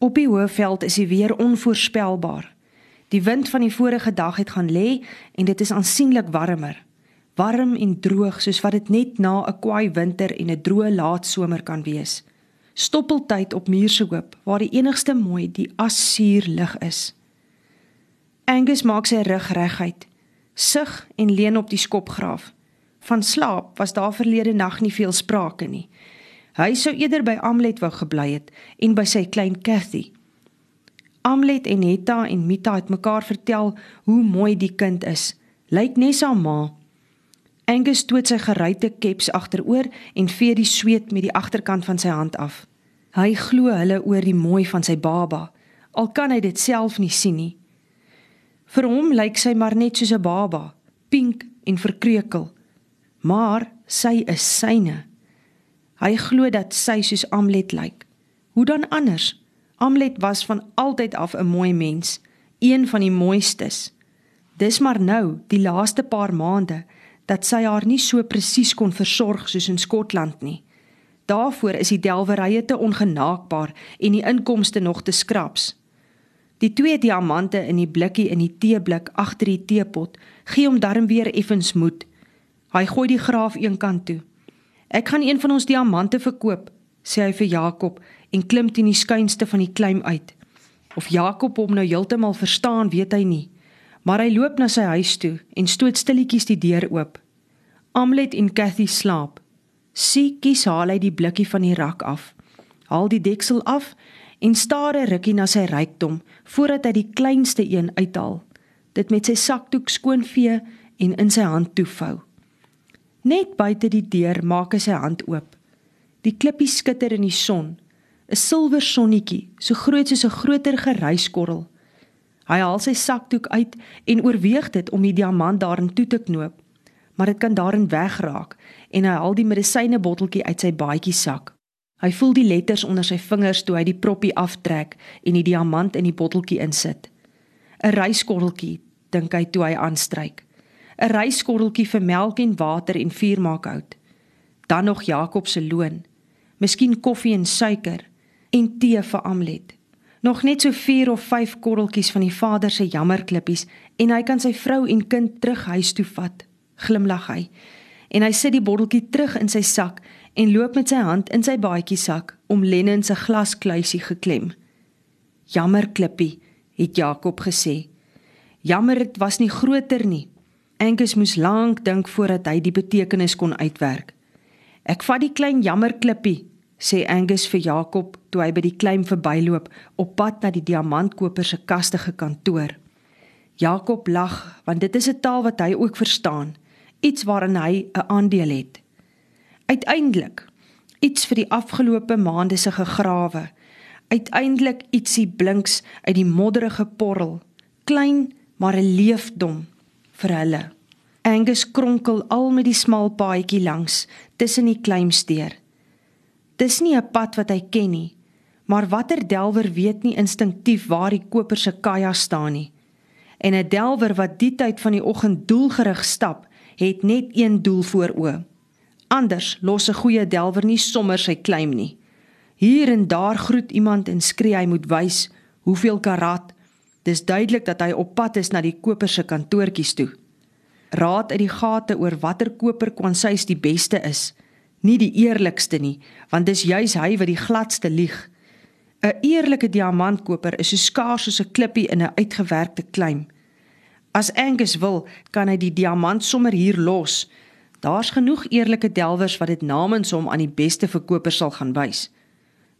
Op die Hoëveld is die weer onvoorspelbaar. Die wind van die vorige dag het gaan lê en dit is aansienlik warmer. Warm en droog soos wat dit net na 'n kwaai winter en 'n droë laat somer kan wees. Stoppeltyd op Muursehoop waar die enigste mooi die assuur lig is. Angus maak sy rug reguit, sug en leun op die skopgraaf. Van slaap was daar verlede nag nie veel sprake nie. Hy sou eerder by Amlet wou gebly het en by sy klein Cathy. Amlet en Netta en Mita het mekaar vertel hoe mooi die kind is. Lyk net so ma. Angus stoot sy geruite keps agteroor en vee die sweet met die agterkant van sy hand af. Hy glo hulle oor die mooi van sy baba, al kan hy dit self nie sien nie. Vir hom lyk sy maar net soos 'n baba, pink en verkreukel. Maar sy is syne. Hy glo dat sy soos Amlet lyk. Hoe dan anders? Amlet was van altyd af 'n mooi mens, een van die mooistes. Dis maar nou, die laaste paar maande, dat sy haar nie so presies kon versorg soos in Skotland nie. Daarvoor is die delwerye te ongenaakbaar en die inkomste nog te skraps. Die twee diamante in die blikkie in die teeblik agter die teepot gee hom darm weer effens moed. Hy gooi die graaf eenkant toe. Ek gaan een van ons diamante verkoop, sê hy vir Jakob en klim teen die skuinste van die klim uit. Of Jakob hom nou heeltemal verstaan, weet hy nie, maar hy loop na sy huis toe en stoot stilletjies die deur oop. Amlet en Cathy slaap. Siekies haal hy die blikkie van die rak af. Haal die deksel af en staar 'n rukkie na sy rykdom voordat hy die kleinste een uithaal. Dit met sy sakdoek skoonvee en in sy hand toevou. Net buite die deur maak hy sy hand oop. Die klippie skitter in die son, 'n silwer sonnetjie, so groot soos 'n groter geryskorrel. Hy haal sy sakdoek uit en oorweeg dit om die diamant daarin toe te knoop, maar dit kan daarin wegraak en hy haal die medisyne botteltjie uit sy baadjie sak. Hy voel die letters onder sy vingers toe hy die proppie aftrek en die diamant in die botteltjie insit. 'n Ryskorreltjie, dink hy toe hy aanstryk. 'n Ryskorreltjie vir melk en water en vuurmaakhout. Dan nog Jakob se loon miskien koffie en suiker en tee vir Amlet. Nog net so 4 of 5 korreltjies van die vader se jammerklippies en hy kan sy vrou en kind terug huis toe vat. Glimlag hy. En hy sit die botteltjie terug in sy sak en loop met sy hand in sy baadjie sak om Lennon se glaskluisie geklem. Jammerklippie, het Jakob gesê. Jammer dit was nie groter nie. Angus moes lank dink voordat hy die betekenis kon uitwerk. Ek vat die klein jammerklippie, sê Angus vir Jakob toe hy by die klein verbyloop op pad na die diamantkoper se kastige kantoor. Jakob lag want dit is 'n taal wat hy ook verstaan, iets waarin hy 'n aandeel het. Uiteindelik iets vir die afgelope maande se gegrawe. Uiteindelik ietsie blinks uit die modderige porrel, klein maar 'n leefdom vir hulle. Angus kronkel al met die smal paadjie langs tussen die kleinsteur. Dis nie 'n pad wat hy ken nie, maar watter delwer weet nie instinktief waar die koper se kaja staan nie. En 'n delwer wat die tyd van die oggend doelgerig stap, het net een doel voor oë. Anders los 'n goeie delwer nie sommer sy kleim nie. Hier en daar groet iemand en skree hy moet wys hoeveel karat. Dis duidelik dat hy op pad is na die koper se kantoortjies toe raad uit die gate oor watter koper kwansuis die beste is. Nie die eerlikste nie, want dis juis hy wat die gladste lieg. 'n Eerlike diamantkoper is so skaars soos 'n klippie in 'n uitgewerkte kleim. As Angus wil, kan hy die diamant sommer hier los. Daar's genoeg eerlike delwers wat dit namens hom aan die beste verkoper sal gaan wys.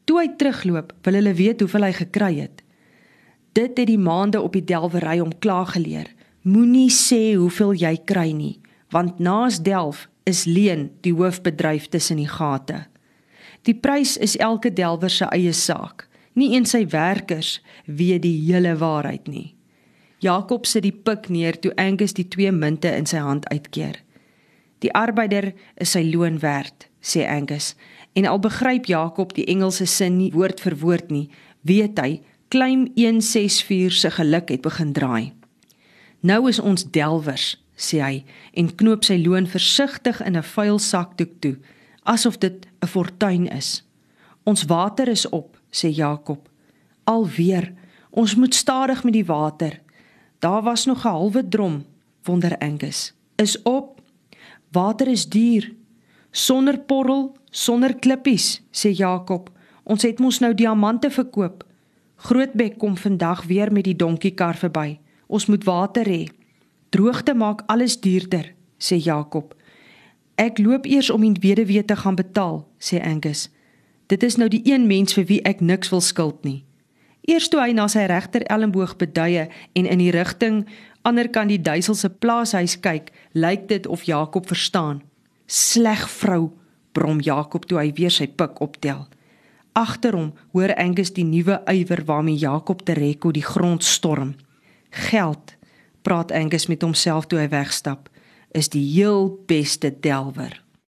Toe hy terugloop, wil hulle weet hoeveel hy gekry het. Dit het die maande op die delwery om klaar geleer. Moenie sê hoeveel jy kry nie, want naas Delf is leen die hoofbedryf tussen die gate. Die prys is elke delwer se eie saak. Nie eens sy werkers weet die hele waarheid nie. Jakob sit die pik neer toe Angus die twee munte in sy hand uitkeer. Die arbeider is sy loon werd, sê Angus. En al begryp Jakob die Engelse sin nie woord vir woord nie, weet hy klein 164 se geluk het begin draai. Nou is ons delwers, sê hy en knoop sy loon versigtig in 'n vuil sakdoek toe, asof dit 'n fortuin is. Ons water is op, sê Jakob. Alweer. Ons moet stadig met die water. Daar was nog 'n halwe drom, wonder Angus. Is op. Water is duur. Sonder porrel, sonder klippies, sê Jakob. Ons het mos nou diamante verkoop. Grootbek kom vandag weer met die donkiekar verby. Ons moet water hê. Droogte maak alles duurder, sê Jakob. Ek loop eers om die weduwee te gaan betaal, sê Angus. Dit is nou die een mens vir wie ek niks wil skuld nie. Eers toe hy na sy regter elmboog beduie en in die rigting ander kant die duisel se plaashuis kyk, lyk dit of Jakob verstaan. Sleg vrou, brom Jakob toe hy weer sy pik optel. Agter hom hoor Angus die nuwe ywer waarmee Jakob Tereko die grond storm. Geld, praat Angus met homself toe hy wegstap, is die heel beste delwer.